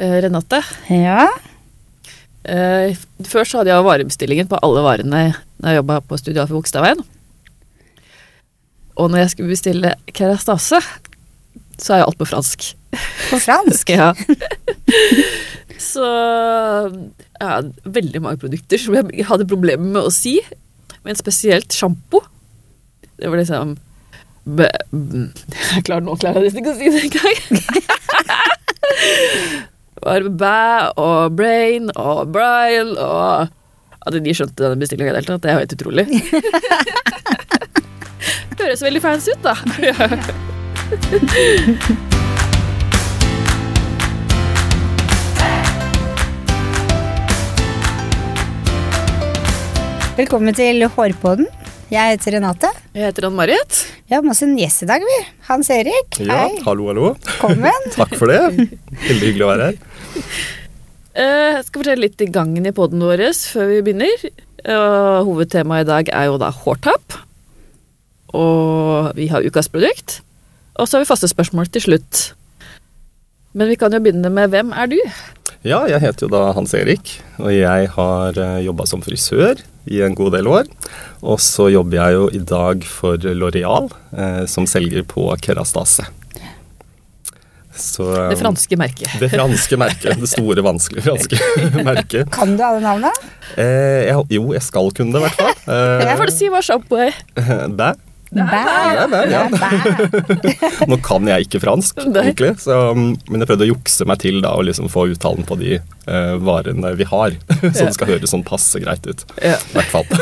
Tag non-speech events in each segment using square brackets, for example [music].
Eh, Renate, Ja. eh, før så hadde jeg varebestillingen på alle varene når jeg jobba på Studial for Bogstadveien. Og når jeg skulle bestille kerastase, så er jo alt på fransk. På fransk. [laughs] Ja. [laughs] så hadde veldig mange produkter som jeg hadde problemer med å si, men spesielt sjampo. Det var liksom b, b, [laughs] Jeg klarer nå klarer jeg nesten ikke å si det engang. Var bæ og brain og Brian og At de skjønte denne bestillinga i det hele tatt, det er jo helt utrolig. [laughs] Høres veldig fancy ut, da. Velkommen til Hårpodden. Jeg heter Renate. Jeg heter Ann-Marit. Vi har med oss en gjest i dag, vi. Hans Erik. Ja, Hei. hallo, hallo. Velkommen. [laughs] Takk for det. Veldig hyggelig å være her. Eh, Jeg skal fortelle litt i gangen i poden vår før vi begynner. Eh, Hovedtemaet i dag er jo da hårtap. Og vi har ukas produkt. Og så har vi faste spørsmål til slutt. Men vi kan jo begynne med hvem er du? Ja, jeg heter jo da Hans Erik, og jeg har jobba som frisør i en god del år. Og så jobber jeg jo i dag for Loreal, eh, som selger på Kerastase. Så, eh, Det franske merket. Det franske merket. Det store, vanskelige franske [laughs] merket. Kan du alle navnene? Eh, jeg, jo, jeg skal kunne det, i hvert fall. [laughs] Jeg Eh, får si hva sjampo er. bæ. Bæ. Bæ, ja. [laughs] Nå kan jeg ikke fransk, egentlig, så, men jeg prøvde å jukse meg til da, og liksom få uttalen på de uh, varene vi har. så det skal høres sånn passe greit ut. I hvert fall. [laughs]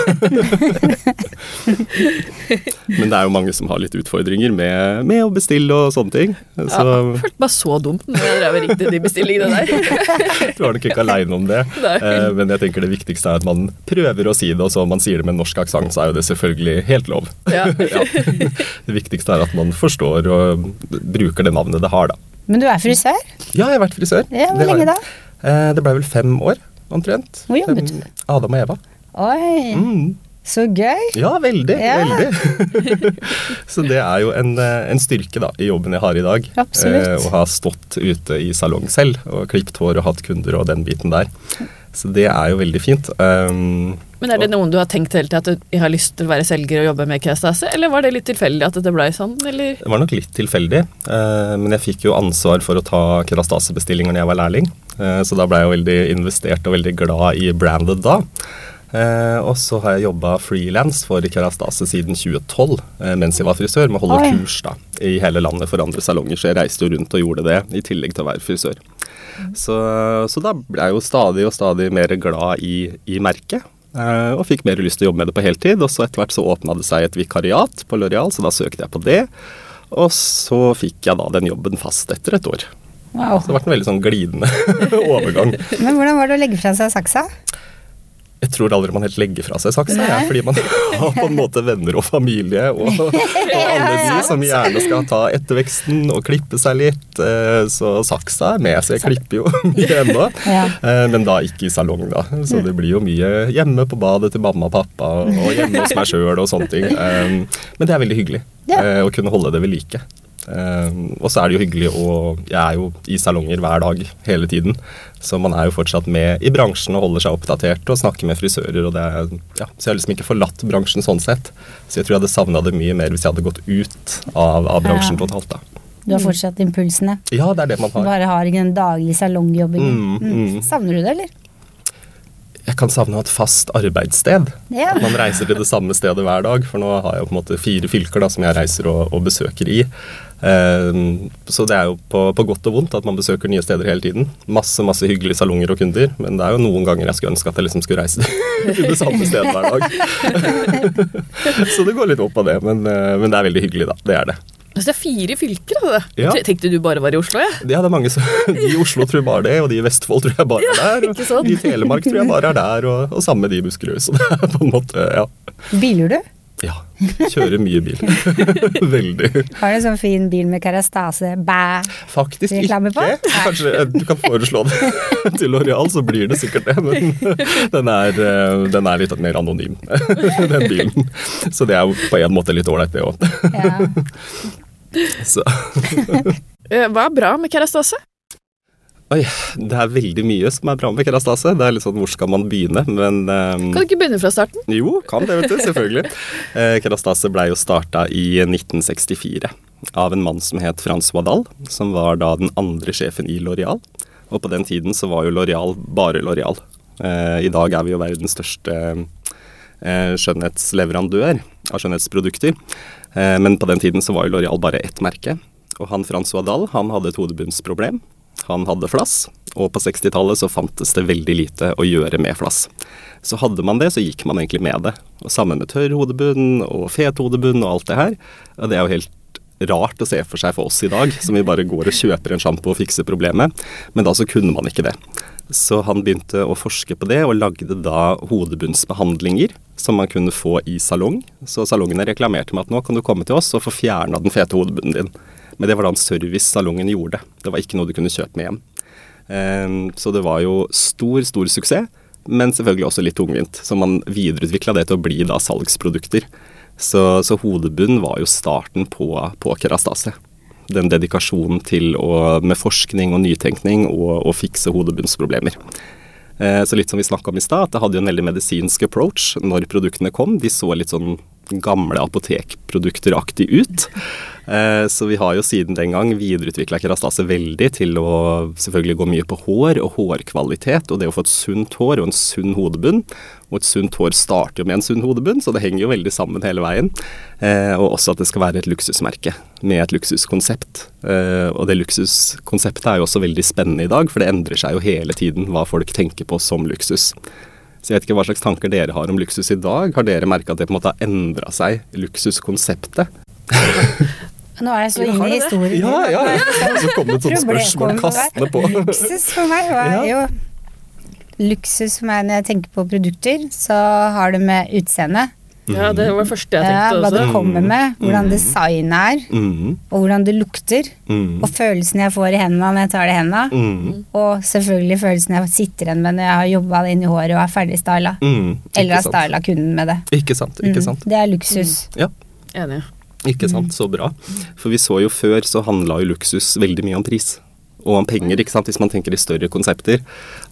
men det er jo mange som har litt utfordringer med, med å bestille og sånne ting. Så Ja, jeg følte meg så dumt når jeg drev og ringte de bestillingene der. [laughs] jeg var nok ikke aleine om det. Eh, men jeg tenker det viktigste er at man prøver å si det, og så om man sier det med norsk aksent, så er jo det selvfølgelig helt lov. Ja. [laughs] Det viktigste er at man forstår og bruker det navnet det har, da. Men du er frisør? Ja, jeg har vært frisør. Ja, Hvor lenge da? Eh, det ble vel fem år, omtrent. Hvor jobbet du? Adam og Eva. Oi, Mm. så gøy. Ja, veldig. Ja. veldig. [laughs] så det er jo en, eh, en styrke da, i jobben jeg har i dag. Absolutt. Eh, å ha stått ute i salong selv og klippet hår og hatt kunder og den biten der. Så det er jo veldig fint. Um, Men er det noen du har tenkt hele tiden at du har lyst til å være selger og jobbe med kerastase, eller var det litt tilfeldig at det ble sånn, eller? Det var nok litt tilfeldig, eh, men jeg fikk jo ansvar for å ta kerastasebestillinger når jeg var lærling. Eh, så da ble jeg jo veldig investert og veldig glad i branded da. Eh, og så har jeg jobba frilans for Kerastase siden 2012, eh, mens jeg var frisør, med å holde Oi. kurs da, i hele landet for andre salonger. Så jeg reiste jo rundt og gjorde det, i tillegg til å være frisør. Så, så da ble jeg jo stadig og stadig mer glad i, i merket. eh, og fikk mer lyst til å jobbe med det på heltid. Og så etter hvert så åpna det seg et vikariat på Loreal, så da søkte jeg på det. Og så fikk jeg da den jobben fast etter et år. Wow. Så det ble en veldig sånn glidende [laughs] overgang. [laughs] Men hvordan var det å legge fra seg saksa? Jeg tror aldri man helt legger fra seg saksa, ja, fordi man [laughs] har på en måte venner og familie og, [laughs] og alle de som gjerne skal ta etterveksten og klippe seg litt. eh, Så saksa er med, så jeg klipper jo [laughs] mye ennå. Eh, Men da ikke i salong, da. Så det blir jo mye hjemme på badet til mamma og pappa og hjemme hos meg sjøl og sånne ting. Eh, Men det er veldig hyggelig å kunne holde det ved like. Eh, og så er det jo hyggelig å Jeg er jo i salonger hver dag hele tiden. Så man er jo fortsatt med i bransjen og holder seg oppdatert og snakker med frisører. og det er, ja, Så jeg har liksom ikke forlatt bransjen sånn sett. Så jeg tror jeg hadde savna det mye mer hvis jeg hadde gått ut av, av bransjen Ja. totalt. da. Du har fortsatt impulsene. Ja, det er det man har. bare har den daglige salongjobbingen. Mm, mm. Savner du det, eller? Jeg kan savne å ha et fast arbeidssted. Ja. At man reiser til det samme stedet hver dag. For nå har jeg på en måte fire fylker da, som jeg reiser og, og besøker i. Eh, så det er jo på, på godt og vondt at man besøker nye steder hele tiden. Masse masse hyggelige salonger og kunder, men det er jo noen ganger jeg skulle ønske at jeg liksom skulle reise [laughs] til det samme stedet hver dag. [laughs] [laughs] så det går litt opp av det, men, eh, men det er veldig hyggelig, da. Det er det. Altså, det er fire fylker, altså. Ja. Tenkte du bare var i Oslo, Ja? Ja, det er mange som, [laughs] De i Oslo tror bare det, og de i Vestfold tror jeg bare er der. [laughs] ikke sant? de i Telemark tror jeg bare er der, og, og samme de i Buskerud. Så det er på en måte, ja. Biler du? Ja. Kjører mye bil. [laughs] Veldig. Har du en sånn fin bil med karastase? Bæ! Faktisk ikke. Reklame på? Kanskje eh, du kan foreslå det til Loreal, så blir det sikkert det. Men den er, eh, den er litt mer anonym, den bilen. Så det er jo på en måte litt ålreit, det òg. Ja. Så [laughs] Eh, Hva er bra med kerastase? Oi, det er veldig mye som er bra med kerastase. Det er litt sånn hvor skal man begynne, men um, Kan du ikke begynne fra starten? Jo, kan det, vet du. Selvfølgelig. [laughs] Eh, kerastase blei jo starta i 1964 av en mann som het Francois Dahl, som var da den andre sjefen i Loreal. Og på den tiden så var jo Loreal bare Loreal. Eh, I dag er vi jo verdens største eh, skjønnhetsleverandør av skjønnhetsprodukter. Eh, men på den tiden så var jo Loreal bare ett merke. Og han Francois Dahl han hadde et hodebunnsproblem. Han hadde flass, og på 60-tallet så fantes det veldig lite å gjøre med flass. Så hadde man det, så gikk man egentlig med det. Og Sammen med tørr hodebunn og fet hodebunn og alt det her. Og det er jo helt rart å se for seg for oss i dag, som vi bare går og kjøper en sjampo og fikser problemet. Men da så kunne man ikke det. Så han begynte å forske på det, og lagde da hodebunnsbehandlinger som man kunne få i salong. Så salongene reklamerte med at nå kan du komme til oss og få fjerna den fete hodebunnen din. Men det var da en service salongen gjorde. Det var ikke noe du kunne kjøpe med hjem. Ehm, så det var jo stor, stor suksess, men selvfølgelig også litt tungvint. Så man videreutvikla det til å bli da salgsprodukter. Så, så hodebunn var jo starten på, på Kerastase. Den dedikasjonen til å, med forskning og nytenkning og fikse hodebunnsproblemer. Eh, så litt som vi snakka om i stad, at det hadde jo en veldig medisinsk approach når produktene kom. De så litt sånn gamle apotekprodukteraktig ut. Eh, så vi har jo siden den gang videreutvikla kerastase veldig til å selvfølgelig gå mye på hår og hårkvalitet, og det å få et sunt hår og en sunn hodebunn. Og et sunt hår starter jo med en sunn hodebunn, så det henger jo veldig sammen hele veien. Eh, og også at det skal være et luksusmerke med et luksuskonsept. Eh, og det luksuskonseptet er jo også veldig spennende i dag, for det endrer seg jo hele tiden hva folk tenker på som luksus. Så jeg vet ikke hva slags tanker dere har om luksus i dag. Har dere merka at det på en måte har endra seg, luksuskonseptet? Nå er jeg så inne i historien. Ja, ja, ja. Så kom det et sånt spørsmål kastende på. Luksus for meg var jo Luksus for meg når jeg tenker på produkter, så har det med utseende. Ja, det var det første jeg Ja, tenkte hva det kommer med, hvordan designet er, Mm, og hvordan det lukter. mm, Og følelsen jeg får i hendene når jeg tar det i hendene. mm, Og selvfølgelig følelsen jeg sitter igjen med når jeg har jobba inn i håret og er ferdig styla. mm. Eller har styla kunden med det. Ikke sant. Ikke Mm, sant. Det er luksus. Ja. Enig. Ikke sant, så bra. For vi så jo før så handla jo luksus veldig mye om pris. Og om penger, ikke sant, hvis man tenker i større konsepter.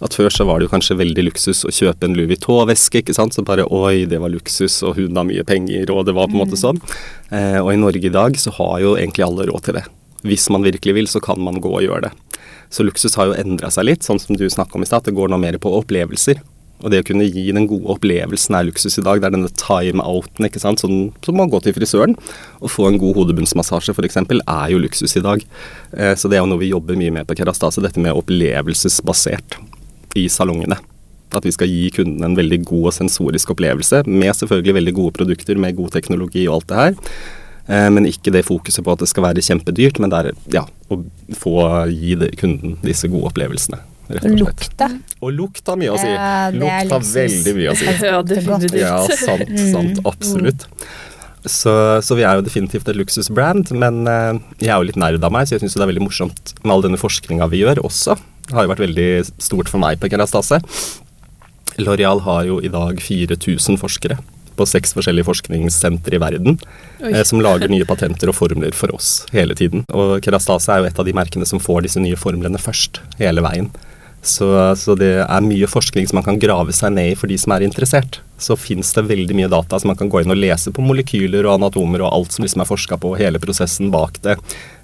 At før så var det jo kanskje veldig luksus å kjøpe en Louis Vuitton-veske, ikke sant. Så bare oi, det var luksus, og hun har mye penger, og det var på en måte sånn. Eh, og i Norge i dag så har jo egentlig alle råd til det. Hvis man virkelig vil, så kan man gå og gjøre det. Så luksus har jo endra seg litt, sånn som du snakka om i stad. Det går nå mer på opplevelser. Og det å kunne gi den gode opplevelsen er luksus i dag. Det er denne time-outen, ikke sant. Sånn som å gå til frisøren og få en god hodebunnsmassasje f.eks. er jo luksus i dag. Eh, så det er jo noe vi jobber mye med på Kerastase, dette med opplevelsesbasert i salongene. At vi skal gi kunden en veldig god og sensorisk opplevelse, med selvfølgelig veldig gode produkter, med god teknologi og alt det her. Eh, Men ikke det fokuset på at det skal være kjempedyrt, men det er ja, å få gi kunden disse gode opplevelsene. Rett og slett. Lukta. Og lukta mye å si. Ja, det lukt har luksus. veldig mye å si. Ja, definitivt. Ja, sant, sant. Absolutt. Så, så vi er jo definitivt et luksusbrand, men eh, jeg er jo litt nerd av meg, så jeg syns det er veldig morsomt med all denne forskninga vi gjør også. Det har jo vært veldig stort for meg på Kerastase. Loreal har jo i dag 4000 forskere på seks forskjellige forskningssentre i verden Oi. eh, som lager nye patenter og formler for oss hele tiden. Og Kerastase er jo et av de merkene som får disse nye formlene først, hele veien. Så, så det er mye forskning som man kan grave seg ned i for de som er interessert. Så fins det veldig mye data som man kan gå inn og lese på molekyler og anatomer og alt som liksom er forska på, hele prosessen bak det.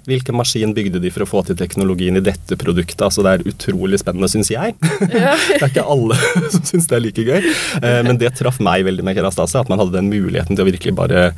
Hvilken maskin bygde de for å få til teknologien i dette produktet? Altså Det er utrolig spennende, syns jeg. [laughs] det er ikke alle [laughs] som syns det er like gøy. Eh, Men det traff meg veldig med Kerastase, at man hadde den muligheten til å virkelig bare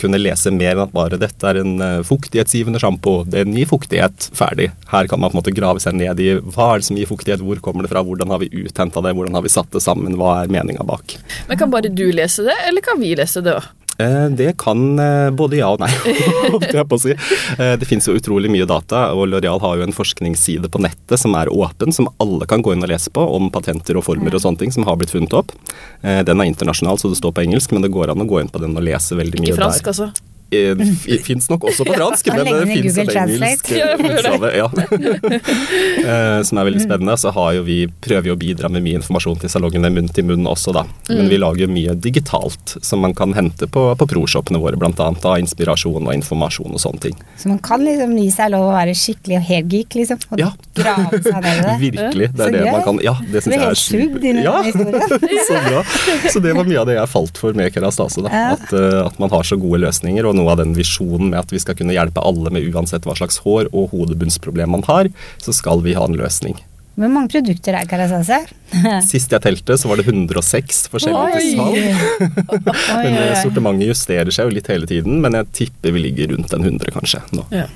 kunne lese mer enn at bare dette er en eh, fuktighetsgivende sjampo. Det gir fuktighet. Ferdig. Her kan man på en måte grave seg ned i hva er det som gir fuktighet, hvor kommer det fra, hvordan har vi uthenta det, hvordan har vi satt det sammen, hva er meninga bak. Men kan bare du lese det, eller kan vi lese det òg? Eh, Det kan eh, både ja og nei, [laughs] holdt jeg på å si. Eh, Det finnes jo utrolig mye data, og Loreal har jo en forskningsside på nettet som er åpen, som alle kan gå inn og lese på, om patenter og former og sånne ting som har blitt funnet opp. Den er internasjonal, så det står på engelsk, men det går an å gå inn på den og lese veldig mye der. Ikke fransk, der. altså. Uh, fins nok også på fransk, Ja, men det fins en engelsk. [laughs] Utgave. Ja. [laughs] Eh, som er veldig spennende. Så har jo vi, prøver vi å bidra med mye informasjon til salongene munn til munn også, da. Men vi lager jo mye digitalt som man kan hente på, på pro-shopene våre, annet. Da, inspirasjon og informasjon og sånne ting. Så man kan liksom gi seg lov å være skikkelig og helt geek, liksom. Og Ja. grave seg ned i det. [laughs] Virkelig. Det Så er det gøy. man kan Ja, det syns jeg er i Ja, så bra. Så det var mye av det jeg falt for med Kerastase. Da. Ja. At, eh, at man har så gode løsninger, og noe av den visjonen med at vi skal kunne hjelpe alle med uansett hva slags hår og hodebunnsproblem man har, så skal vi ha en løsning. Hvor mange produkter er Karasase? [laughs] Sist jeg telte, så var det 106 forskjellige til salg. Men eh, sortimentet justerer seg jo litt hele tiden, men jeg tipper vi ligger rundt en 100 kanskje nå. Ja.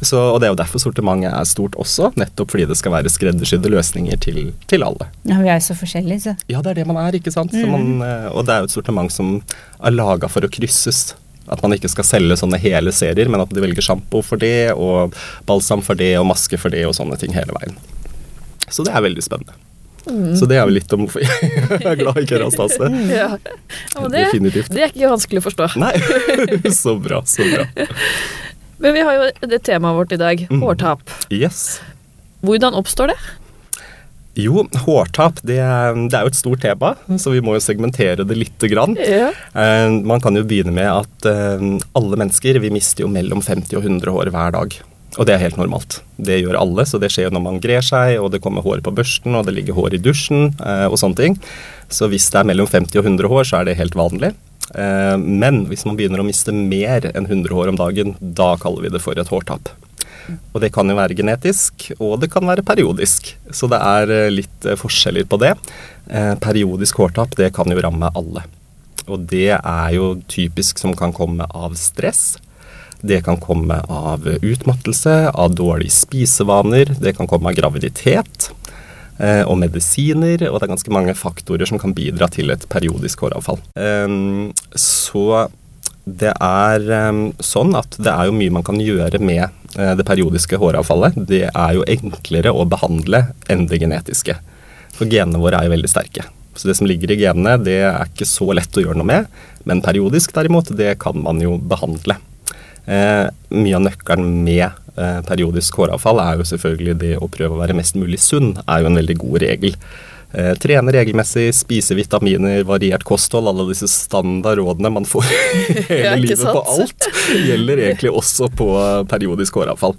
Så, og det er jo derfor sortimentet er stort også, nettopp fordi det skal være skreddersydde løsninger til, til alle. Ja, vi er jo så forskjellige, så. Ja, det er det man er, ikke sant? Så man, eh, og det er jo et sortiment som er laga for å krysses. At man ikke skal selge sånne hele serier, men at de velger sjampo for det, og balsam for det, og maske for det, og sånne ting hele veien. Så det er veldig spennende. Så det er vel litt om hvorfor [laughs] jeg er glad i Kerastase. [laughs] Ja. Ja, det, Definitivt. det er ikke vanskelig å forstå. Nei, [laughs] så bra, så bra. Men vi har jo det temaet vårt i dag, Mm. hårtap. Yes. Hvordan oppstår det? Jo, hårtap det det er jo et stort tema, så vi må jo segmentere det lite grann. Ja. Eh, man kan jo begynne med at eh, alle mennesker vi mister jo mellom 50 og 100 hår hver dag. Og det er helt normalt. Det gjør alle, så det skjer jo når man grer seg, og det kommer hår på børsten, og det ligger hår i dusjen eh, og sånne ting. Så hvis det er mellom 50 og 100 hår, så er det helt vanlig. Men hvis man begynner å miste mer enn 100 hår om dagen, da kaller vi det for et hårtap. Og det kan jo være genetisk, og det kan være periodisk. Så det er eh, litt eh, forskjeller på det. Eh, periodisk hårtap, det kan jo ramme alle. Og det er jo typisk som kan komme av stress. Det kan komme av utmattelse, av dårlige spisevaner, det kan komme av graviditet og medisiner, og det er ganske mange faktorer som kan bidra til et periodisk håravfall. Ehm, så det er ehm, sånn at det er jo mye man kan gjøre med eh, det periodiske håravfallet. Det er jo enklere å behandle enn det genetiske. For genene våre er jo veldig sterke. Så det som ligger i genene, det er ikke så lett å gjøre noe med. Men periodisk derimot, det kan man jo behandle. Eh, mye av nøkkelen med eh, periodisk håravfall er jo selvfølgelig det å prøve å være mest mulig sunn, er jo en veldig god regel. Eh, trene regelmessig, spise vitaminer, variert kosthold, alle disse standardrådene man får [laughs] hele livet sant? på alt, gjelder egentlig også på periodisk håravfall.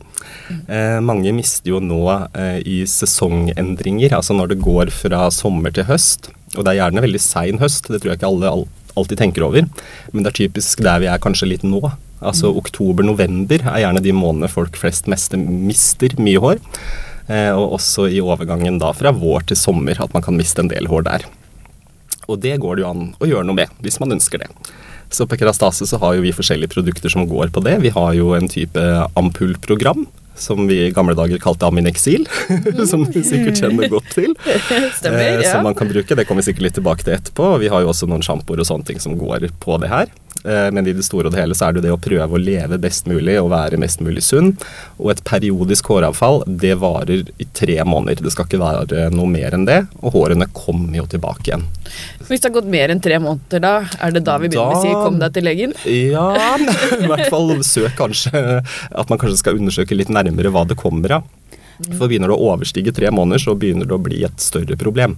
Eh, mange mister jo nå eh, i sesongendringer, altså når det går fra sommer til høst. Og det er gjerne veldig sein høst, det tror jeg ikke alle al alltid tenker over. Men det er typisk der vi er kanskje litt nå. Altså oktober-november er gjerne de månedene folk flest meste mister mye hår. Eh, og også i overgangen da fra vår til sommer, at man kan miste en del hår der. Og det går det jo an å gjøre noe med, hvis man ønsker det. Så på Kerastase så har jo vi forskjellige produkter som går på det. Vi har jo en type ampullprogram, som vi i gamle dager kalte Aminexil, [laughs] som du sikkert kjenner godt til. [laughs] Stemmer, eh, ja. Som man kan bruke. Det kommer vi sikkert litt tilbake til etterpå. Vi har jo også noen sjampoer og sånne ting som går på det her. Eh, men i det store og det hele så er det jo det å prøve å leve best mulig og være mest mulig sunn. Og et periodisk håravfall, det varer i tre måneder. Det skal ikke være noe mer enn det. Og hårene kommer jo tilbake igjen. Hvis det har gått mer enn tre måneder, da er det da vi begynner da, å si 'kom deg til legen'? Ja, i hvert fall søk kanskje at man kanskje skal undersøke litt nærmere hva det kommer av. For begynner det å overstige tre måneder, så begynner det å bli et større problem.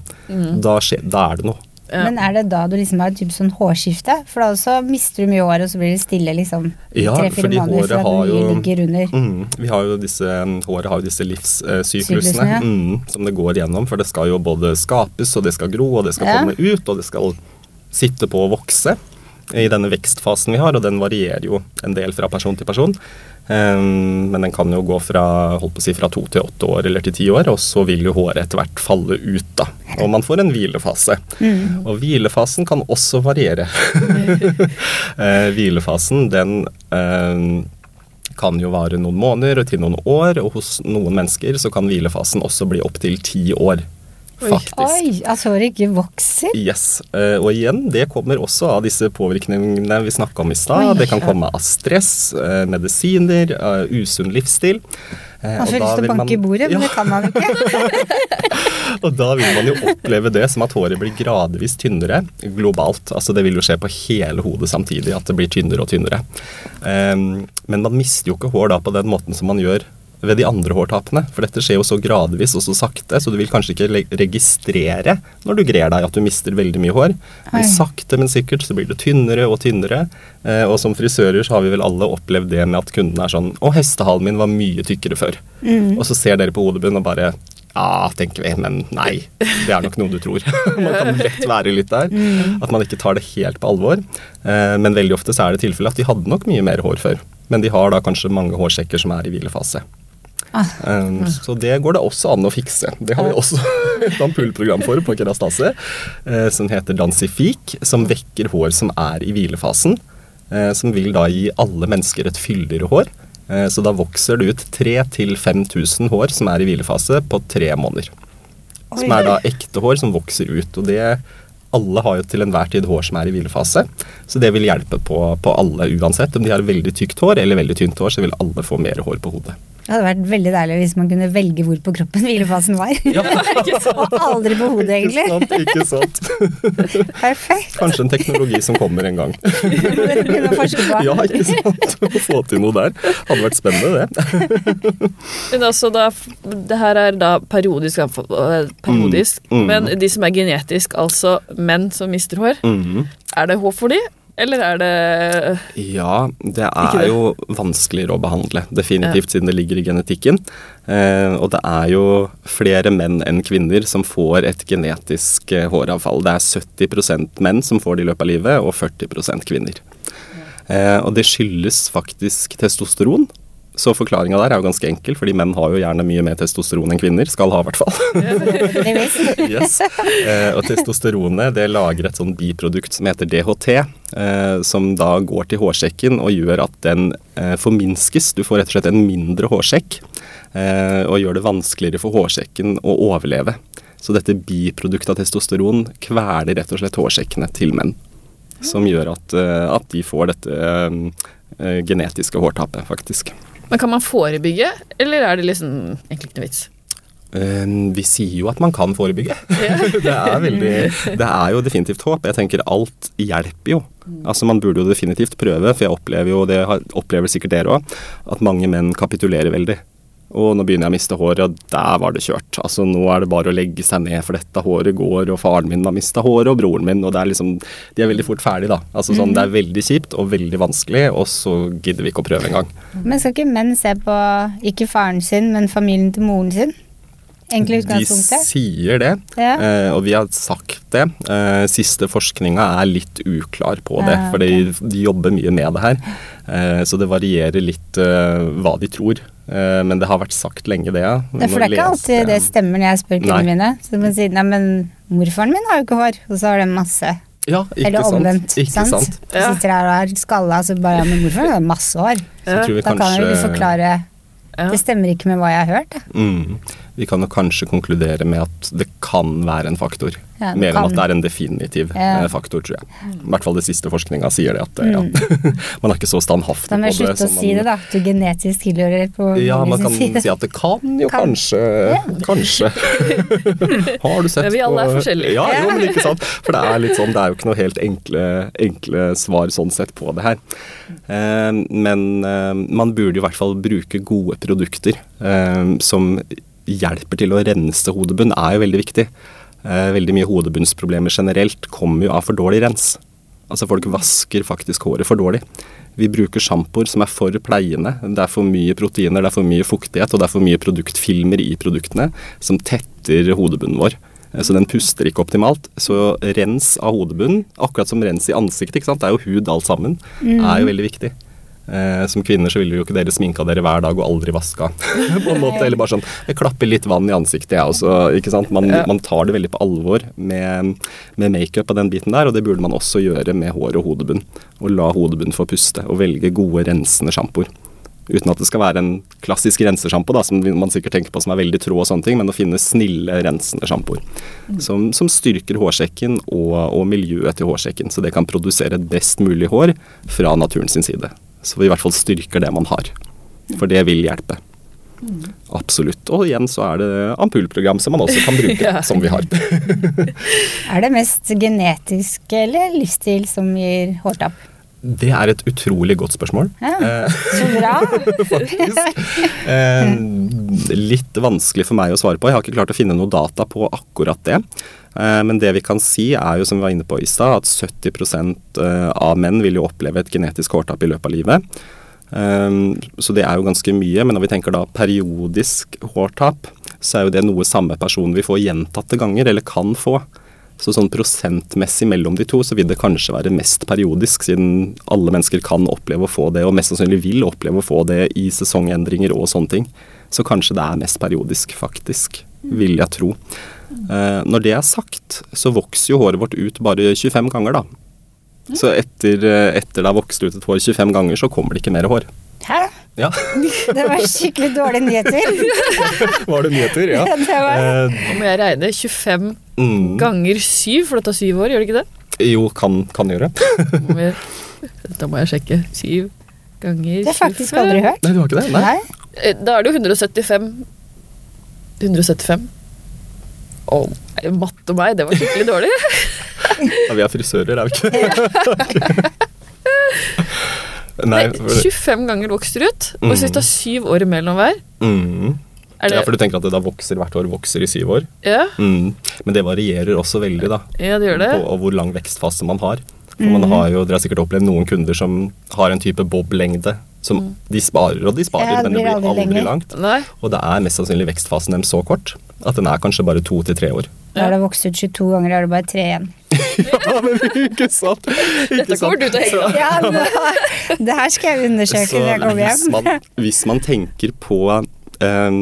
Da, skje, da er det noe. Ja. Men er det da du liksom har et sånn hårskifte? For da også mister du mye hår, og så blir det stille liksom Ja, tre-fire måneder fra det jo- ligger under. Mm, vi har jo disse, håret har jo disse livssyklusene ja. mm, som det går gjennom. For det skal jo både skapes, og det skal gro, og det skal Ja. komme ut, og det skal sitte på og vokse i denne vekstfasen vi har, og den varierer jo en del fra person til person. Um, men den kan jo gå fra, holdt på å si, fra to til åtte år eller til ti år, og så vil jo håret etter hvert falle ut. da, Og man får en hvilefase. Og hvilefasen kan også variere. [laughs] Eh, hvilefasen, den eh, kan jo vare noen måneder til noen år, og hos noen mennesker så kan hvilefasen også bli opptil ti år. Faktisk. Oi, at håret ikke vokser? Yes, eh, Og igjen, det kommer også av disse påvirkningene vi snakka om i stad. Det kan komme av stress, eh, medisiner, eh, usunn livsstil. Man får lyst til å banke i bordet, men Ja. det kan man ikke. [laughs] og da vil man jo oppleve det som at håret blir gradvis tynnere globalt. Altså Det vil jo skje på hele hodet samtidig, at det blir tynnere og tynnere. Um, men man mister jo ikke hår da på den måten som man gjør ved de andre hårtapene. For dette skjer jo så gradvis og så sakte, så du vil kanskje ikke registrere når du grer deg at du mister veldig mye hår. Men sakte, men sikkert så blir det tynnere og tynnere. Eh, og som frisører så har vi vel alle opplevd det med at kunden er sånn Å, hestehalen min var mye tykkere før. Mm. Og så ser dere på hodebunnen og bare ja, tenker vi, men nei. Det er nok noe du tror. [laughs] man kan lett være litt der. Mm. At man ikke tar det helt på alvor. Eh, men veldig ofte så er det tilfellet at de hadde nok mye mer hår før. Men de har da kanskje mange hårsekker som er i hvilefase. [laughs] Um, så det går det også an å fikse. Det har vi også [laughs] et ampullprogram for på Kerastase, uh, som heter Dansifik, som vekker hår som er i hvilefasen. Uh, som vil da gi alle mennesker et fyldigere hår. Uh, så da vokser det ut 3000-5000 hår som er i hvilefase, på tre måneder. Som er da ekte hår som vokser ut. Og det alle har jo til enhver tid hår som er i hvilefase, så det vil hjelpe på, på alle uansett. Om de har veldig tykt hår eller veldig tynt hår, så vil alle få mer hår på hodet. Det hadde vært veldig deilig hvis man kunne velge hvor på kroppen hvilefasen var. Ja. Og [laughs] aldri på hodet, egentlig. Ikke sant. Ikke sant. Perfekt. Kanskje en teknologi som kommer en gang. [laughs] Ja, ikke sant. Å få til noe der. Hadde vært spennende, det. [laughs] Men altså, da, det her er da periodisk, eh, periodisk mm, mm. men de som er genetisk, altså menn som mister hår, mm. er det håp for de? Eller er det Ja, det er det? jo vanskeligere å behandle. Definitivt, ja. siden det ligger i genetikken. Eh, og det er jo flere menn enn kvinner som får et genetisk eh, håravfall. Det er 70% menn som får det i løpet av livet, og 40 kvinner. Ja. Eh, og det skyldes faktisk testosteron. Så forklaringa der er jo ganske enkel, fordi menn har jo gjerne mye mer testosteron enn kvinner. Skal ha, i hvert fall. [laughs] yes. eh, og testosteronet det lager et sånn biprodukt som heter DHT, eh, som da går til hårsekken og gjør at den eh, forminskes. Du får rett og slett en mindre hårsekk, og gjør det vanskeligere for hårsekken å overleve. Så dette biproduktet av testosteron kveler rett og slett hårsekkene til menn. Som gjør at, at de får dette genetiske hårtapet, faktisk. Men kan man forebygge, eller er det liksom egentlig ikke noe vits? Uh, vi sier jo at man kan forebygge. [laughs] det, er veldig, det er jo definitivt håp. Jeg tenker alt hjelper jo. Altså Man burde jo definitivt prøve, for jeg opplever jo, det opplever sikkert dere òg, at mange menn kapitulerer veldig. Og nå begynner jeg å miste håret, og der var det kjørt. Altså Nå er det bare å legge seg ned, for dette håret går, og faren min har mista håret, og broren min, og det er liksom De er veldig fort ferdig, da. Altså sånn, Det er veldig kjipt og veldig vanskelig, og så gidder vi ikke å prøve engang. Men skal ikke menn se på ikke faren sin, men familien til moren sin? Egentlig? De sier det, ja. eh, og vi har sagt det. Eh, siste forskninga er litt uklar på det, ja, okay. for de, jobber mye med det her. Eh, så det varierer litt hva de tror. Eh, men det har vært sagt lenge, det. Ja. For det er ikke alltid det stemmer når jeg spør kundene mine. Så man sier nei, men morfaren min har jo ikke hår, og så har de masse. Ja, ikke Eller omvendt. Ikke sant? sant? Ja. Sitter her og er skalla, så bare ja, men morfaren har masse hår. Ja. Da kanskje... kan jo ikke forklare Det stemmer ikke med hva jeg har hørt. Da. Mm. Vi kan jo kanskje konkludere med at det kan være en faktor. Ja, Mer enn at det er en definitiv ja. Eh, faktor, tror jeg. I hvert fall det siste forskninga sier det. At ja, mm. [laughs] man er ikke så standhaftig på det. Da må jeg slutte å si det, da. Du genetisk tilhører på Ja, man kan side. si at det kan jo kan. kanskje Kanskje. [laughs] Har du sett på Vi alle er forskjellige. Ja, jo, men ikke [laughs] sant. For det er litt sånn, det er jo ikke noe helt enkle, enkle svar sånn sett på det her. Eh, men eh, man burde i hvert fall bruke gode produkter som hjelper til å rense hodebunn, er jo veldig viktig. Eh, veldig mye hodebunnsproblemer generelt kommer jo av for dårlig rens. Altså folk vasker faktisk håret for dårlig. Vi bruker sjampoer som er for pleiende. Det er for mye proteiner, det er for mye fuktighet og det er for mye produktfilmer i produktene som tetter hodebunnen vår. Eh, så den puster ikke optimalt. Så rens av hodebunnen, akkurat som rens i ansiktet, det er jo hud alt sammen, mm. er jo veldig viktig. Eh, som kvinner så ville jo ikke dere sminka dere hver dag og aldri vaska. [laughs] på en måte, Eller bare sånn Jeg klapper litt vann i ansiktet, jeg også. ikke sant? Man, man, tar det veldig på alvor med, med makeup og den biten der, og det burde man også gjøre med hår og hodebunn. Og la hodebunn få puste, og velge gode rensende sjampoer. Uten at det skal være en klassisk rensesjampo, som man sikkert tenker på som er veldig trå og sånne ting, men å finne snille, rensende sjampoer. Mm. Som, som, styrker hårsekken og, og miljøet til hårsekken, så det kan produsere best mulig hår fra naturen sin side. Så vi i hvert fall styrker det man har. For det vil hjelpe. Absolutt. Og igjen så er det ampullprogram som man også kan bruke, [laughs] Ja. som vi har. [laughs] Er det mest genetisk eller livsstil som gir hårtap? Det er et utrolig godt spørsmål. Ja, Eh, så bra. [laughs] faktisk. Eh, litt vanskelig for meg å svare på. Jeg har ikke klart å finne noe data på akkurat det. Eh, men det vi kan si er jo, som vi var inne på i stad, at 70 eh, av menn vil jo oppleve et genetisk hårtap i løpet av livet. Eh, så det er jo ganske mye. Men når vi tenker da periodisk hårtap, så er jo det noe samme person vil få gjentatte ganger, eller kan få. Så sånn prosentmessig mellom de to, så vil det kanskje være mest periodisk, siden alle mennesker kan oppleve å få det, og mest sannsynlig vil oppleve å få det i sesongendringer og sånne ting. Så kanskje det er mest periodisk, faktisk. Vil jeg tro. Eh, når det er sagt, så vokser jo håret vårt ut bare 25 ganger, da. Så etter, eh, etter det har vokst ut et hår 25 ganger, så kommer det ikke mer hår. Hæ? Ja, [laughs] Det var skikkelig dårlige nyheter. [laughs] var det nyheter? Ja. [laughs] Ja, det var- Eh, Nå må jeg regne 25 mm, ganger 7, for det tar 7 år, gjør det ikke det? jo, kan, kan gjøre. da må jeg sjekke. 7 ganger 25 Det har jeg faktisk aldri hørt. Nei, du har ikke det? Nei. Nei. Da er det jo 175 175 Nei, matte og meg, det var skikkelig dårlig. Ja, vi er frisører, er vi ikke? [laughs] Nei, for, 25 ganger vokser ut, og så det tar syv år imellom hver mm. er det, Ja, for du tenker at det da vokser hvert år vokser i syv år? ja, Mm. Men det varierer også veldig, da. ja, det gjør det. På og hvor lang vekstfase man har. For man har jo, Dere har sikkert opplevd noen kunder som har en type bob-lengde. Som de sparer og de sparer, men det blir aldri aldri langt. Nei, Og det er mest sannsynlig vekstfasen deres så kort at den er kanskje bare to til tre år. Da har det vokst ut 22 ganger, da er det bare tre igjen. [laughs] Ja, men ikke sant? Ikke dette kommer du til å henge av. Ja, det her skal jeg undersøke Så når jeg kommer hvis hjem. man, hvis man tenker på eh,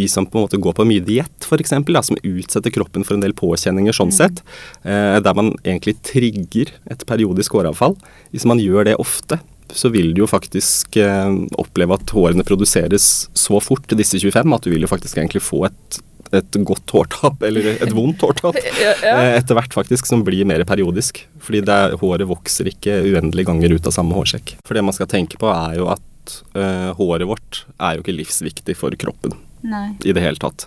de som på en måte går på mye diett, f.eks., som utsetter kroppen for en del påkjenninger sånn sett, eh, der man egentlig trigger et periodisk håravfall Hvis man gjør det ofte, så vil du jo faktisk eh, oppleve at hårene produseres så fort, disse 25, at du vil jo faktisk egentlig få et, et godt hårtap, eller et vondt hårtap, [laughs] Ja, ja. eh, etter hvert faktisk, som blir mer periodisk. Fordi det er, håret vokser ikke uendelige ganger ut av samme hårsekk. For det man skal tenke på er jo at eh, håret vårt er jo ikke livsviktig for kroppen Nei. i det hele tatt.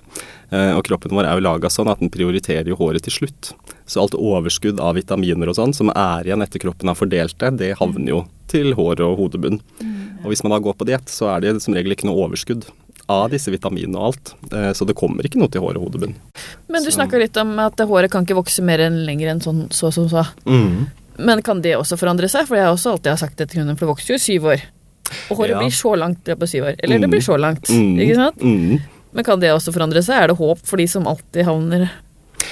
Eh, og kroppen vår er jo laga sånn at den prioriterer jo håret til slutt. Så alt overskudd av vitaminer og sånn som er igjen etter kroppen har fordelt det, det havner jo til hår og hodebunn. Og hvis man da går på diett, så er det som regel ikke noe overskudd av disse vitaminene og alt. Eh, så det kommer ikke noe til hår og hodebunn. Men du Så- snakka litt om at håret kan ikke vokse mer enn lenger enn sånn så som så. Mm. Men kan det også forandre seg? For jeg har også alltid sagt det til kunden, for det vokser jo i syv år. Og håret Ja. blir så langt det er på syv år. Eller det Mm. blir så langt, Mm. ikke sant? Mm. Men kan det også forandre seg? Er det håp for de som alltid havner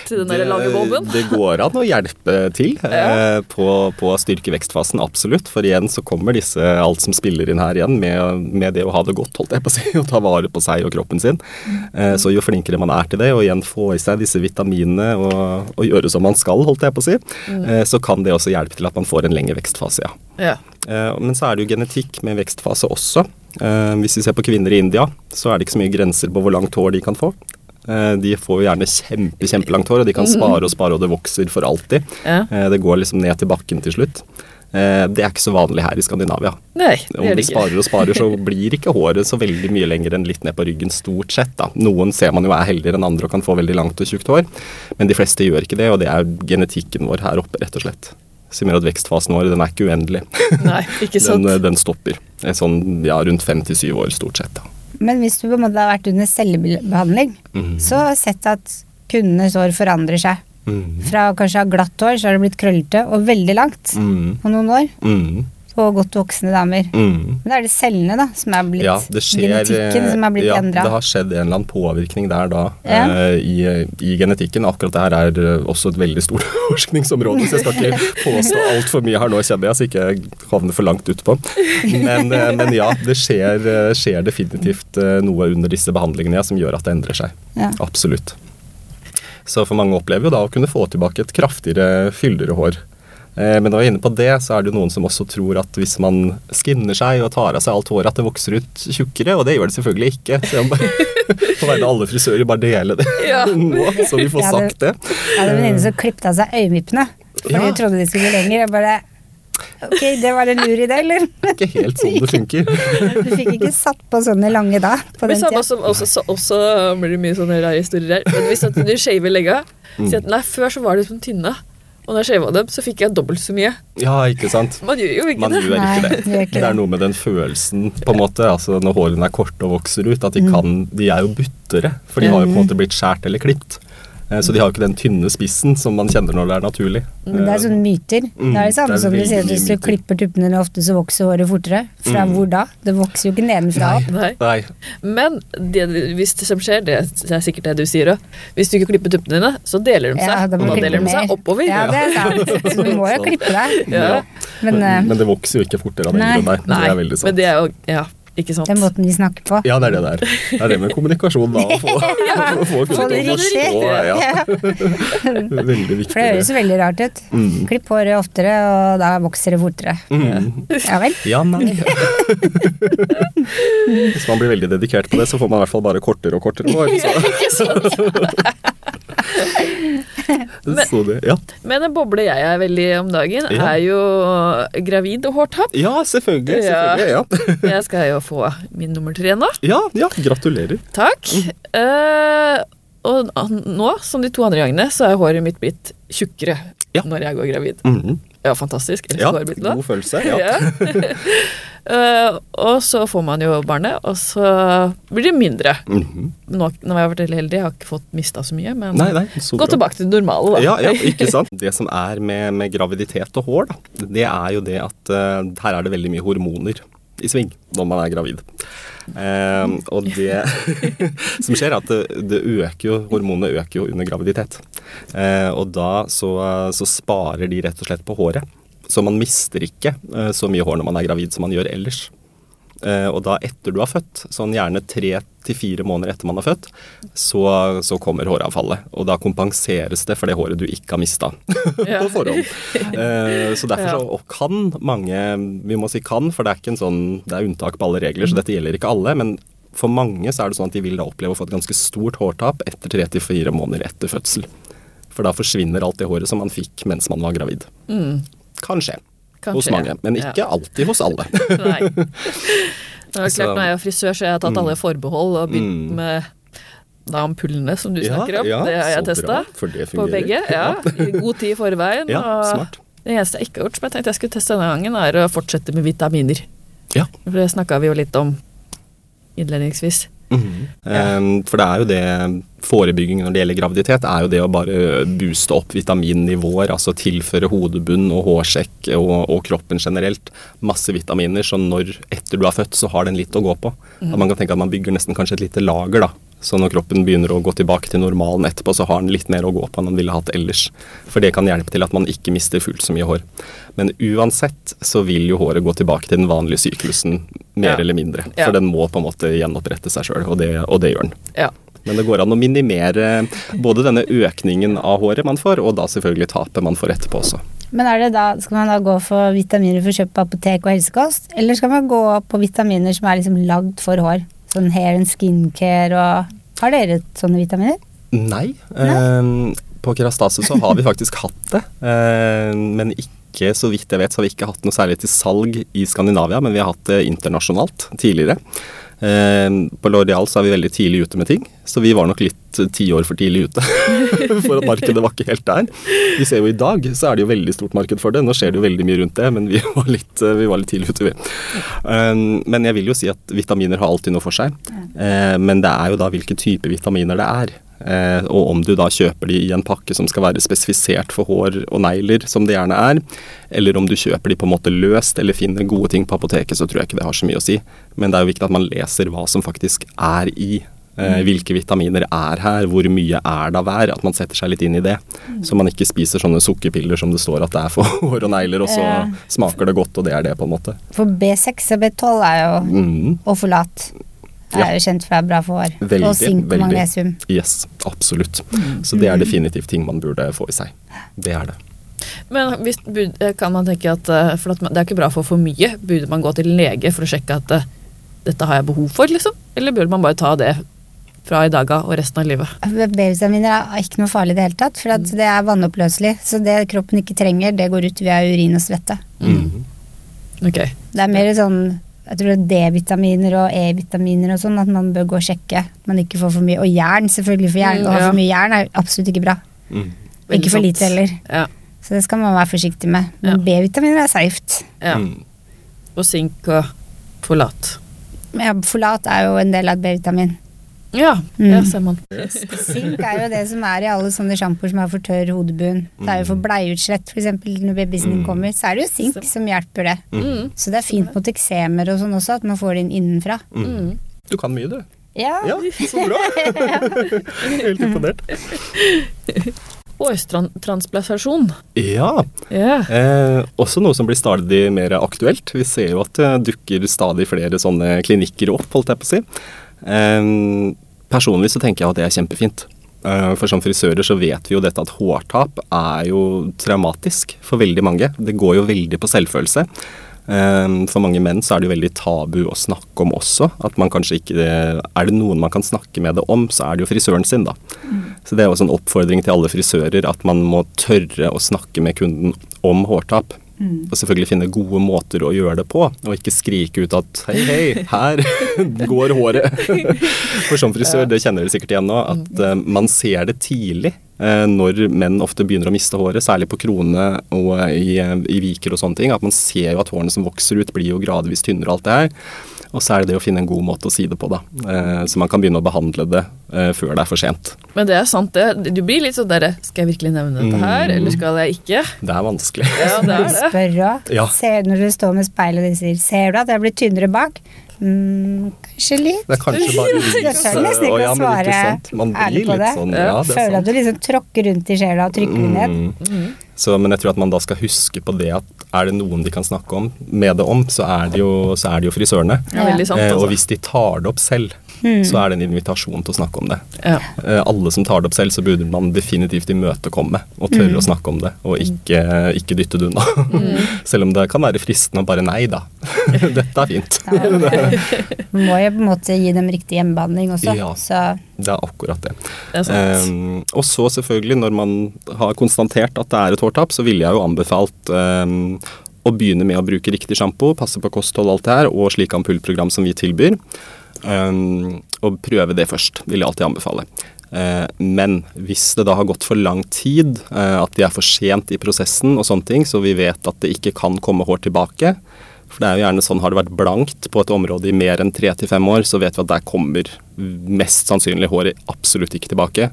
til den der lange det går an å hjelpe til [laughs] ja. på, på styrke vekstfasen, absolutt. For igjen så kommer disse, alt som spiller inn her igjen, med, med det å ha det godt, holdt jeg på å si, [laughs] og ta vare på seg og kroppen sin. Eh, så jo flinkere man er til det, og igjen få i seg disse vitaminene og, og gjøre som man skal, holdt jeg på å si, eh, så kan det også hjelpe til at man får en lengre vekstfase, ja. Ja. Eh, Men så er det jo genetikk med vekstfase også. Eh, Hvis vi ser på kvinner i India, så er det ikke så mye grenser på hvor langt hår de kan få. Eh, De får jo gjerne kjempe, kjempelangt hår, og de kan spare og spare, og det vokser for alltid. ja. Eh, Det går liksom ned til bakken til slutt. Eh, Det er ikke så vanlig her i Skandinavia. Nei, det Om de sparer og sparer, så [laughs] blir ikke håret så veldig mye lenger enn litt ned på ryggen, stort sett. da. Noen ser man jo er heldigere enn andre og kan få veldig langt og tjukt hår, men de fleste gjør ikke det, og det er genetikken vår her oppe, rett og slett. Som gjør at vekstfasen vår den er ikke uendelig. Nei, ikke [laughs] sant. Den, den stopper. Sånn ja, rundt fem til syv år, stort sett. da. Men hvis du på en måte har vært under cellebehandling, mm. så har jeg sett at kundenes hår forandrer seg. Mm. Fra kanskje å ha glatt hår, så har det blitt krøllete og veldig langt Mm. på noen år. På godt voksne damer. Mm. Men da er det cellene da, som er blitt Ja, skjer Genetikken som er blitt ja, endra. Det har skjedd en eller annen påvirkning der da Ja. eh, i, i genetikken. Akkurat det her er eh, også et veldig stort [laughs] forskningsområde, så jeg skal ikke [laughs] påstå altfor mye her nå, kjenner jeg, så ikke jeg havner for langt utpå. Men, eh, men ja, det skjer, eh, skjer definitivt eh, noe under disse behandlingene ja, som gjør at det endrer seg. Ja. Absolutt. Så for mange opplever jo da å kunne få tilbake et kraftigere, fyldigere hår. Eh, Men når vi er inne på det, så er det jo noen som også tror at hvis man skinner seg og tar av seg alt håret, at det vokser ut tjukkere, og det gjør det selvfølgelig ikke. Så jeg bare, på vegne av alle frisører, bare dele det [laughs] Ja. [laughs] nå, så vi får sagt det. Jeg hadde en venninne som klippet av seg øyenvippene. Fordi Ja. hun trodde de skulle bli lenger. Jeg bare Ok, det var en lur idé, eller? Det er ikke helt sånn det funker. [laughs] Du fikk ikke satt på sånne lange da, på Men den tida. som også, så, også blir det mye sånne rare historier her. Men hvis du shaver legga Mm. Si at nei, før så var det sånn tynne. Og når jeg shava dem, så fikk jeg dobbelt så mye. Ja, ikke sant? Man gjør jo ikke Man det. gjør ikke det. Nei, gjør ikke Det er noe med den følelsen, på en måte. Altså når hårene er korte og vokser ut, at de kan De er jo buttere, for de har jo på en måte blitt skjært eller klipt. Eh, Så de har ikke den tynne spissen som man kjenner når det er naturlig. Men det er sånne myter. Mm, det er det samme det er som du sier at hvis du myter. klipper tuppene ofte, så vokser håret fortere. Fra Mm. hvor da? Det vokser jo ikke nedenfra opp. Nei. Nei. Men det, hvis det som skjer, det er sikkert det du sier òg Hvis du ikke klipper tuppene dine, så deler de seg. Ja, da må og da deler de seg mer. oppover. Ja, det er sant. Så du må jo [laughs] klippe deg. Ja. Men men, Men det vokser jo ikke fortere av den grunn der. Nei, Det er veldig sant. men det er jo Ja, ikke sant. den måten vi snakker på. Ja, det er det der. Det er det med kommunikasjon, da. Å få, [laughs] få Få det til å riktig. forstå. [laughs] Ja, veldig viktig. For det høres veldig rart ut. Mm. Klipp håret oftere, og da vokser det fortere. Mm. Ja vel. Ja, nei. [laughs] Hvis man blir veldig dedikert på det, så får man i hvert fall bare kortere og kortere hår. Så? Men- så det, ja. Men en boble jeg er veldig om dagen, Ja. er jo gravid og hårtap. ja, selvfølgelig. selvfølgelig ja. [laughs] Jeg skal jo få min nummer tre nå. ja, ja, gratulerer. Takk. Eh, og nå, som de to andre gangene, så er håret mitt blitt tjukkere når jeg går gravid. Mhm. Ja, fantastisk. Elsker Ja, nå. god følelse. Ja. [laughs] Eh, og så får man jo barnet, og så blir det mindre. Mhm. Nå, nå har jeg vært veldig heldig, jeg har ikke fått mista så mye, men Nei, nei, så gå bra. tilbake til det normale, da. Ja, ja, ikke [laughs] sant? Det som er med, med graviditet og hår, da, det er jo det at uh, her er det veldig mye hormoner i sving når man er gravid. Eh, og det [laughs] som skjer, er at det, det øker jo, hormonene øker jo under graviditet. Eh, og da så, så sparer de rett og slett på håret. Så man mister ikke eh, så mye hår når man er gravid som man gjør ellers. Eh, og da etter du har født, sånn gjerne tre til fire måneder etter man har født, så, så kommer håravfallet. Og da kompenseres det for det håret du ikke har mista [laughs] Ja. på forhånd. Eh, så derfor [laughs] så og kan mange, vi må si kan, for det er ikke en sånn, det er unntak på alle regler, så dette gjelder ikke alle. men for mange så er det sånn at de vil da oppleve å få et ganske stort hårtap etter tre til fire måneder etter fødsel. For da forsvinner alt det håret som man fikk mens man var gravid. Mm, Kan skje. Kan Hos mange, men ikke Ja. alltid hos alle. [laughs] Nei. [laughs] Det er klart, Når jeg er frisør, så har jeg tatt alle forbehold og begynt Mm. med da ampullene som du snakker om. ja, det har jeg testa på begge. Ja, I god tid i forveien. Ja, smart. det eneste jeg ikke har gjort, som jeg tenkte jeg skulle teste denne gangen, er å fortsette med vitaminer. Ja. For det snakka vi jo litt om innledningsvis. Um, for det er jo det forebygging når det gjelder graviditet, er jo det å bare booste opp vitaminnivåer, altså tilføre hodebunn og hårsekk og, og kroppen generelt masse vitaminer, så når etter du har født, så har den litt å gå på. At man kan tenke at man bygger nesten kanskje et lite lager, da. Så når kroppen begynner å gå tilbake til normalen etterpå, så har den litt mer å gå på enn den ville hatt ellers. For det kan hjelpe til at man ikke mister fullt så mye hår. Men uansett så vil jo håret gå tilbake til den vanlige syklusen, mer Ja. eller mindre. Ja. For den må på en måte gjenopprette seg sjøl, og, og det gjør den. Ja. Men det går an å minimere både denne økningen av håret man får, og da selvfølgelig tapet man får etterpå også. Men er det da, skal man da gå for vitaminer for kjøp på apotek og helsekost, eller skal man gå på vitaminer som er liksom lagd for hår? Sånn hair and skincare og Har dere sånne vitaminer? Nei. eh, på Kerastase så har vi faktisk hatt det, eh, men ikke så vidt jeg vet, så har vi ikke hatt noe særlig til salg i Skandinavia, men vi har hatt det internasjonalt tidligere. Eh, på L'Oreal er vi veldig tidlig ute med ting, så vi var nok litt eh, ti år for tidlig ute. [laughs] for at markedet var ikke helt der. Vi ser jo i dag, så er det jo veldig stort marked for det. Nå skjer det jo veldig mye rundt det, men vi [laughs] var litt, eh, vi var litt tidlig ute, vi. Men jeg vil jo si at vitaminer har alltid noe for seg. Eh, men det er jo da hvilke type vitaminer det er. Eh, og om du da kjøper de i en pakke som skal være spesifisert for hår og negler, som det gjerne er, eller om du kjøper de på en måte løst eller finner gode ting på apoteket, så tror jeg ikke det har så mye å si. Men det er jo viktig at man leser hva som faktisk er i. Eh, hvilke vitaminer er her, hvor mye er det av hver? At man setter seg litt inn i det. Så man ikke spiser sånne sukkerpiller som det står at det er for [laughs] hår og negler, og så smaker det godt, og det er det, på en måte. For B6 og B12 er jo Mm. Og folat. Det er jo kjent for å være bra for hår. Veldig, og sink og magnesium. Yes, absolutt. Så det er definitivt ting man burde få i seg. Det er det. Men hvis, kan man tenke at eh, For at det er ikke bra for for mye. Burde man gå til lege for å sjekke at eh, dette har jeg behov for, liksom? Eller burde man bare ta det fra i dag av og resten av livet. B-vitaminer er ikke noe farlig i det hele tatt, for at det er vannoppløselig. Så det kroppen ikke trenger, det går ut via urin og svette. Mm. Okay. Det er mer sånn jeg tror det er D-vitaminer og E-vitaminer og sånn, at man bør gå og sjekke. At man ikke får for mye. Og jern, selvfølgelig, for jern. Mm, Å ha for mye jern er absolutt ikke bra. Mm. Ikke for lite heller. Ja. Så det skal man være forsiktig med. Men Ja. B-vitaminer er safe. ja. Mm. Og sink og folat. Ja, folat er jo en del av et B-vitamin. Ja, Mm. ja, ser man. Sink er jo det som er i alle sånne sjampoer som er for tørr hodebunn. Det er jo for bleiutslett, f.eks. når babyen din kommer. Så er det jo sink som hjelper det. Mm. Så det er fint mot eksemer og sånn også, at man får det inn innenfra. Mm. Du kan mye, du. Ja, Ja, så bra. [laughs] Helt imponert. [laughs] Hårtransplantasjon. Ja. Yeah. Eh, også noe som blir stadig mer aktuelt. Vi ser jo at det dukker stadig flere sånne klinikker opp, holdt jeg på å si. Eh, personlig så tenker jeg at det er kjempefint. Eh, for som frisører så vet vi jo dette at hårtap er jo traumatisk for veldig mange. Det går jo veldig på selvfølelse. Eh, For mange menn så er det jo veldig tabu å snakke om også. At man kanskje ikke Er det noen man kan snakke med det om, så er det jo frisøren sin, da. Så det er også en oppfordring til alle frisører at man må tørre å snakke med kunden om hårtap. Og selvfølgelig finne gode måter å gjøre det på, og ikke skrike ut at hei, hei, her [laughs] går håret. [laughs] For som frisør, det kjenner dere sikkert igjen nå, at eh, man ser det tidlig når menn ofte begynner å miste håret, særlig på kronene og i, eh, i viker og sånne ting. At man ser jo at hårene som vokser ut, blir jo gradvis tynnere og alt det her. Og så er det det å finne en god måte å si det på, da. Eh, Så man kan begynne å behandle det eh, før det er for sent. Men det er sant, det. Du blir litt sånn derre Skal jeg virkelig nevne dette her, eller skal jeg ikke? Det er vanskelig. Ja, det er det. [laughs] spør òg. Ja. Når du står med speilet og de sier 'Ser du at jeg blir tynnere bak?' Mm, kanskje litt. Det er kanskje bare lyset nesten ikke og ja, men ikke svare sant? Man ærlig blir på litt det. sånn, Ja, det er Føler at du liksom tråkker rundt i sjela og trykker mm. ned. Mm. Så, men jeg tror at man da skal huske på det at er det noen de kan snakke om, med det om, så er det jo, så er det jo frisørene. Ja, veldig sant, Eh, og altså. hvis de tar det opp selv, Mm. så er det en invitasjon til å snakke om det. Ja. Eh, alle som tar det opp selv, så burde man definitivt imøtekomme og tørre Mm. å snakke om det, og ikke, ikke dytte det unna. [laughs] selv om det kan være fristende å bare nei da. [laughs] Dette er fint. [laughs] Må jo på en måte gi dem riktig hjemmebehandling også. Ja. Så Det er akkurat det. Det er. Um, og så selvfølgelig, når man har konstatert at det er et hårtap, så ville jeg jo anbefalt um, å begynne med å bruke riktig sjampo, passe på kosthold og alt det her, og slike ampullprogram som vi tilbyr. Um, og prøve det først, vil jeg alltid anbefale. Eh, men hvis det da har gått for lang tid, eh, at de er for sent i prosessen og sånne ting, så vi vet at det ikke kan komme hår tilbake, for det er jo gjerne sånn, har det vært blankt på et område i mer enn tre til fem år, så vet vi at der kommer mest sannsynlig håret absolutt ikke tilbake.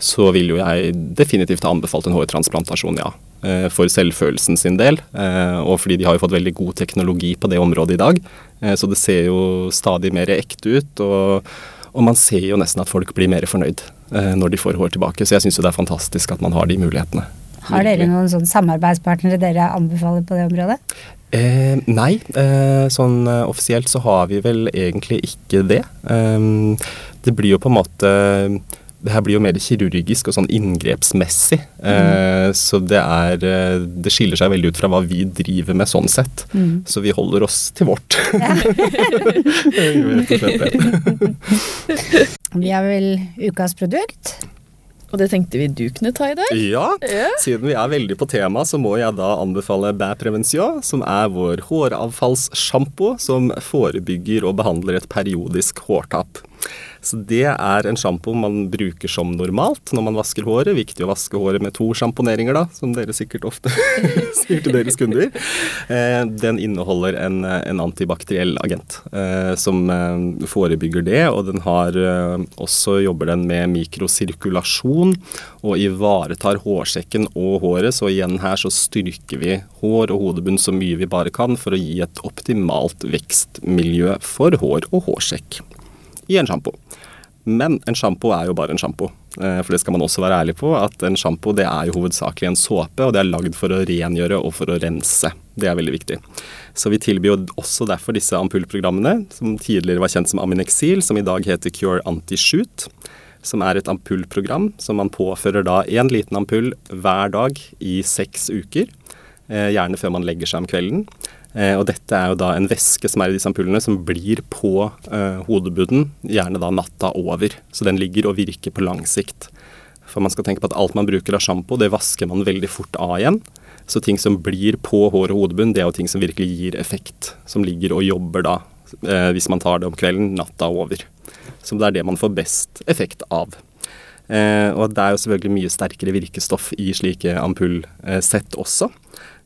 Så vil jo jeg definitivt ha anbefalt en hårtransplantasjon, ja. Eh, For selvfølelsen sin del, eh, og fordi de har jo fått veldig god teknologi på det området i dag. Eh, Så det ser jo stadig mer ekte ut, og, og man ser jo nesten at folk blir mer fornøyd når de får hår tilbake. Så jeg syns jo det er fantastisk at man har de mulighetene. har dere noen sånne samarbeidspartnere dere anbefaler på det området? Eh, nei, eh, sånn offisielt så har vi vel egentlig ikke det. Eh, det blir jo på en måte Det her blir jo mer kirurgisk og sånn inngrepsmessig. Eh, Så det er eh, Det skiller seg veldig ut fra hva vi driver med sånn sett. Mm. Så vi holder oss til vårt. Det. [laughs] Vi har vel ukas produkt. Og det tenkte vi du kunne ta i dag. Ja, Ja. siden vi er veldig på tema, så må jeg da anbefale Bæ Prevention, som er vår håravfallssjampo som forebygger og behandler et periodisk hårtap. Så det er en sjampo man bruker som normalt når man vasker håret. Viktig å vaske håret med to sjamponeringer, da, som dere sikkert ofte [laughs] sier til deres kunder. Eh, den inneholder en, en antibakteriell agent eh, som eh, forebygger det, og den har også jobber den med mikrosirkulasjon og ivaretar hårsekken og håret. Så igjen her så styrker vi hår og hodebunn så mye vi bare kan for å gi et optimalt vekstmiljø for hår og hårsekk i en sjampo. Men en sjampo er jo bare en sjampo. Eh, For det skal man også være ærlig på, at en sjampo det er jo hovedsakelig en såpe, og det er lagd for å rengjøre og for å rense. Det er veldig viktig. Så vi tilbyr jo også derfor disse ampullprogrammene, som tidligere var kjent som Aminexil, som i dag heter Cure Anti-Shoot. Som er et ampullprogram som man påfører da én liten ampull hver dag i seks uker. Eh, Gjerne før man legger seg om kvelden. Eh, og dette er jo da en væske som er i disse ampullene, som blir på eh, hodebunnen, gjerne da natta over. Så den ligger og virker på lang sikt. For man skal tenke på at alt man bruker av sjampo, det vasker man veldig fort av igjen. Så ting som blir på hår og hodebunn, det er jo ting som virkelig gir effekt. Som ligger og jobber da, eh, hvis man tar det om kvelden, natta over. Så det er det man får best effekt av. Eh, og det er jo selvfølgelig mye sterkere virkestoff i slike ampullsett også.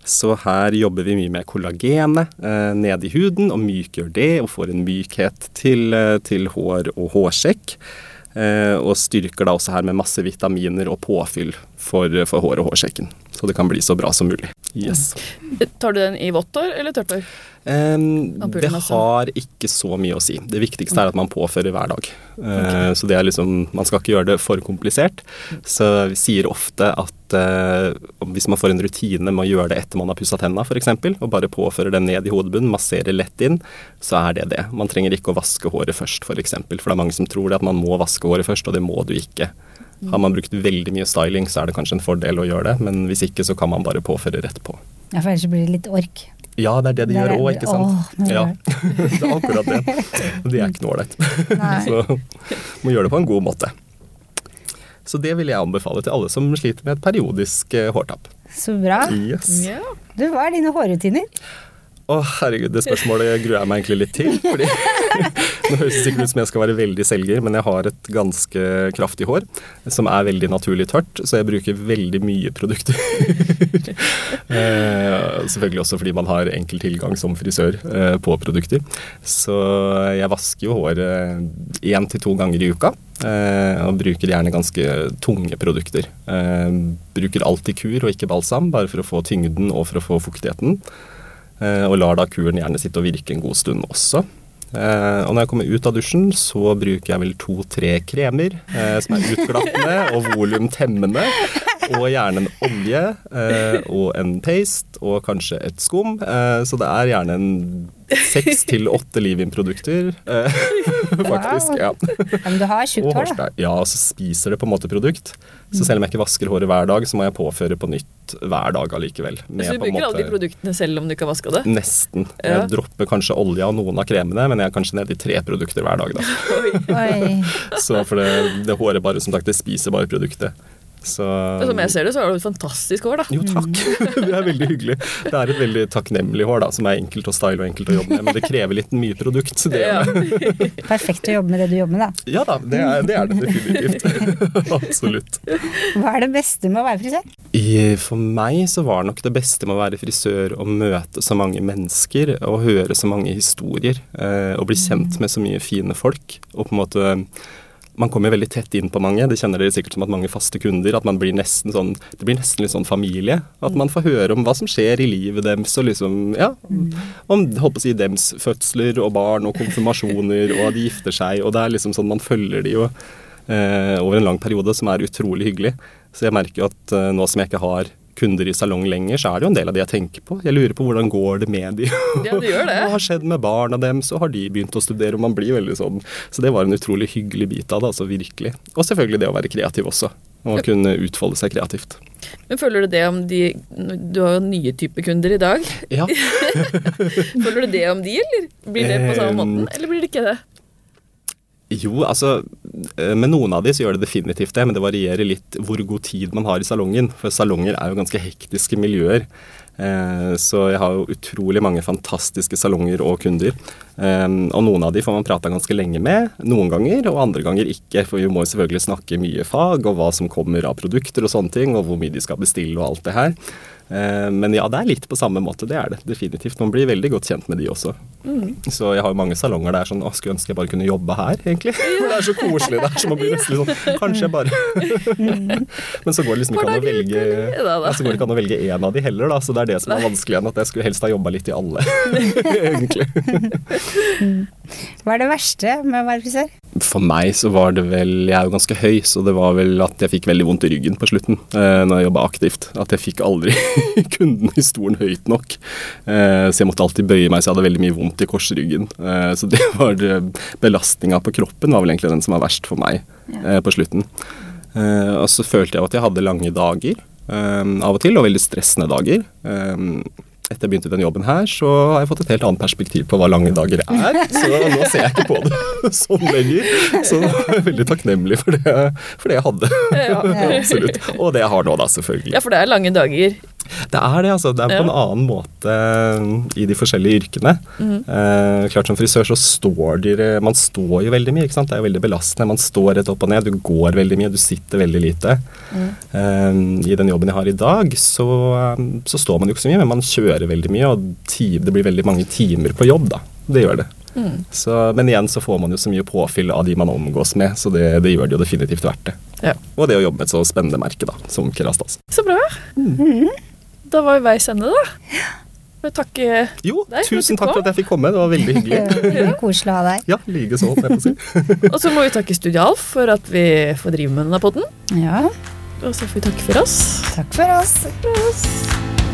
Så her jobber vi mye med kollagenet eh, ned i huden, og mykgjør det, og får en mykhet til, eh, til hår og hårsekk. Eh, og styrker da også her med masse vitaminer og påfyll for, for hår og hårsekken. Så det kan bli så bra som mulig. Yes. Tar du den i vått hår eller tørt hår? Eh, det har ikke så mye å si. Det viktigste er at man påfører hver dag. Okay. så det er liksom, Man skal ikke gjøre det for komplisert. Så vi sier ofte at uh, hvis man får en rutine med å gjøre det etter man har pussa tenna f.eks., og bare påfører den ned i hodebunnen, masserer lett inn, så er det det. Man trenger ikke å vaske håret først f.eks., for, eksempel, for det er mange som tror det at man må vaske håret først, og det må du ikke. Har man brukt veldig mye styling, så er det kanskje en fordel å gjøre det, men hvis ikke, så kan man bare påføre rett på. Ja, for ellers blir det litt ork. Ja, det er det de Det gjør òg, ikke sant. Åh, det ja. [laughs] det er akkurat det. Det er ikke noe ålreit. [laughs] Så må gjøre det på en god måte. Så det vil jeg anbefale til alle som sliter med et periodisk eh, hårtap. Så bra. Yes. Ja. Du, hva er dine hårrutiner? Å herregud, det spørsmålet gruer jeg meg egentlig litt til. fordi [laughs] Høres sikkert ut som jeg skal være veldig selger, men jeg har et ganske kraftig hår som er veldig naturlig tørt, så jeg bruker veldig mye produkter. [laughs] eh, selvfølgelig også fordi man har enkel tilgang som frisør eh, på produkter. Så jeg vasker jo håret én til to ganger i uka. Eh, og bruker gjerne ganske tunge produkter. Eh, bruker alltid kur og ikke balsam, bare for å få tyngden og for å få fuktigheten. Eh, og lar da kuren gjerne sitte og virke en god stund også. Eh, og når jeg kommer ut av dusjen, så bruker jeg vel to-tre kremer eh, som er utglattende og volumtemmende. Og gjerne en olje eh, og en paste og kanskje et skum. Så det er gjerne en seks til åtte Livin-produkter, [laughs] faktisk. Ja. Ja, men du har tjukt hår, da. Ja, så spiser det på en måte produkt. Så selv om jeg ikke vasker håret hver dag, så må jeg påføre på nytt hver dag allikevel. Med Så du bruker alle de produktene selv om du ikke har vaska det? Nesten. Ja. Jeg dropper kanskje olje av noen av kremene, men jeg er kanskje nede i tre produkter hver dag. da. Oi. [laughs] Så for det, det håret bare, som sagt, det spiser bare produktet. Så Som jeg ser det, så har du et fantastisk hår, da. Jo, takk. [laughs] [laughs] Det er veldig hyggelig. Det er et veldig takknemlig hår, da, som er enkelt å style og enkelt å jobbe med. Men det krever litt mye produkt. Det, Ja. [laughs] Perfekt å jobbe med det du jobber med, da. ja da, det er det, er det definitivt. Absolutt. Hva er det beste med å være frisør? For meg så var nok det beste med å være frisør å møte så mange mennesker og høre så mange historier. Eh, og bli kjent med så mye fine folk. Og på en måte man kommer veldig tett inn på mange. Det kjenner dere sikkert som at mange faste kunder. At man blir nesten sånn Det blir nesten litt sånn familie. At man får høre om hva som skjer i livet deres, og liksom Ja. Om holdt på å si dems fødsler og barn og konfirmasjoner, og at de gifter seg. Og det er liksom sånn man følger de jo eh, over en lang periode, som er utrolig hyggelig. Så jeg merker jo at eh, nå som jeg ikke har kunder i salong lenger, så er det jo en del av det jeg tenker på. Jeg lurer på hvordan går det med de? Ja, det gjør det. [laughs] Hva har skjedd med barna dem? Så har de begynt å studere, og man blir veldig sånn. Så det var en utrolig hyggelig bit av det, altså virkelig. Og selvfølgelig det å være kreativ også. Og kunne utfolde seg kreativt. Men føler du det om de Du har jo nye typer kunder i dag. Ja. [laughs] Føler du det om de, eller? Blir det på samme måten, eller blir det ikke det? Jo, altså eh, Med noen av de så gjør det definitivt det, men det varierer litt hvor god tid man har i salongen. For salonger er jo ganske hektiske miljøer. Eh, Så jeg har jo utrolig mange fantastiske salonger og kunder. Eh, Og noen av de får man prata ganske lenge med, noen ganger, og andre ganger ikke. For vi må selvfølgelig snakke mye fag, og hva som kommer av produkter og sånne ting, og hvor mye de skal bestille og alt det her. Eh, Men ja, det er litt på samme måte, det er det definitivt. Man blir veldig godt kjent med de også. Så jeg har jo mange salonger der sånn Å, skulle ønske jeg bare kunne jobbe her, egentlig. For [laughs] det er så koselig der, så man blir nesten litt sånn Kanskje jeg bare [laughs] Men så går det liksom ikke an å velge ja, så går det ikke an å velge én av de heller, da. Så det er det som er vanskelig igjen, at jeg skulle helst ha jobba litt i alle, [laughs] egentlig. Hva er det verste med å være frisør? For meg så var det vel Jeg er jo ganske høy, så det var vel at jeg fikk veldig vondt i ryggen på slutten eh, når jeg jobba aktivt. At jeg fikk aldri [laughs] kunden i stolen høyt nok. Eh, så jeg måtte alltid bøye meg, så jeg hadde veldig mye vondt i korsryggen. Eh, så det [laughs] var det Belastninga på kroppen var vel egentlig den som var verst for meg eh, på slutten. Eh, og så følte jeg at jeg hadde lange dager eh, av og til, og veldig stressende dager. Eh, etter jeg begynte den jobben her, så har jeg fått et helt annet perspektiv på hva lange dager er. Så nå ser jeg ikke på det [laughs] sånn lenger. Så jeg er veldig takknemlig for det, for det jeg hadde. Ja. [laughs] Absolutt. Og det jeg har nå, da, selvfølgelig. ja, for det er lange dager. Det er det, altså. Det er på en annen måte eh, i de forskjellige yrkene. Eh, klart Som frisør så står dere Man står jo veldig mye. ikke sant? Det er jo veldig belastende. Man står rett opp og ned. Du går veldig mye. Du sitter veldig lite. Eh, I den jobben jeg har i dag, så, eh, så står man jo ikke så mye, men man kjører veldig mye. Og ti, det blir veldig mange timer på jobb, da. Det gjør det. Så, men igjen så får man jo så mye påfyll av de man omgås med, så det, det gjør det jo definitivt verdt det. Ja. Og det å jobbe med et så spennende merke da, som Kerastas. Så bra. Da var vi veis ende, da. Jeg vil takke Jo, Nei, tusen takk for at jeg fikk komme. Det var veldig hyggelig. koselig å ha deg. Ja, like så, jeg si. [laughs] Og så må vi takke Studio Alf for at vi får drive med denne podden. Ja, Og så får vi takke for oss. Takk for oss. takk for oss.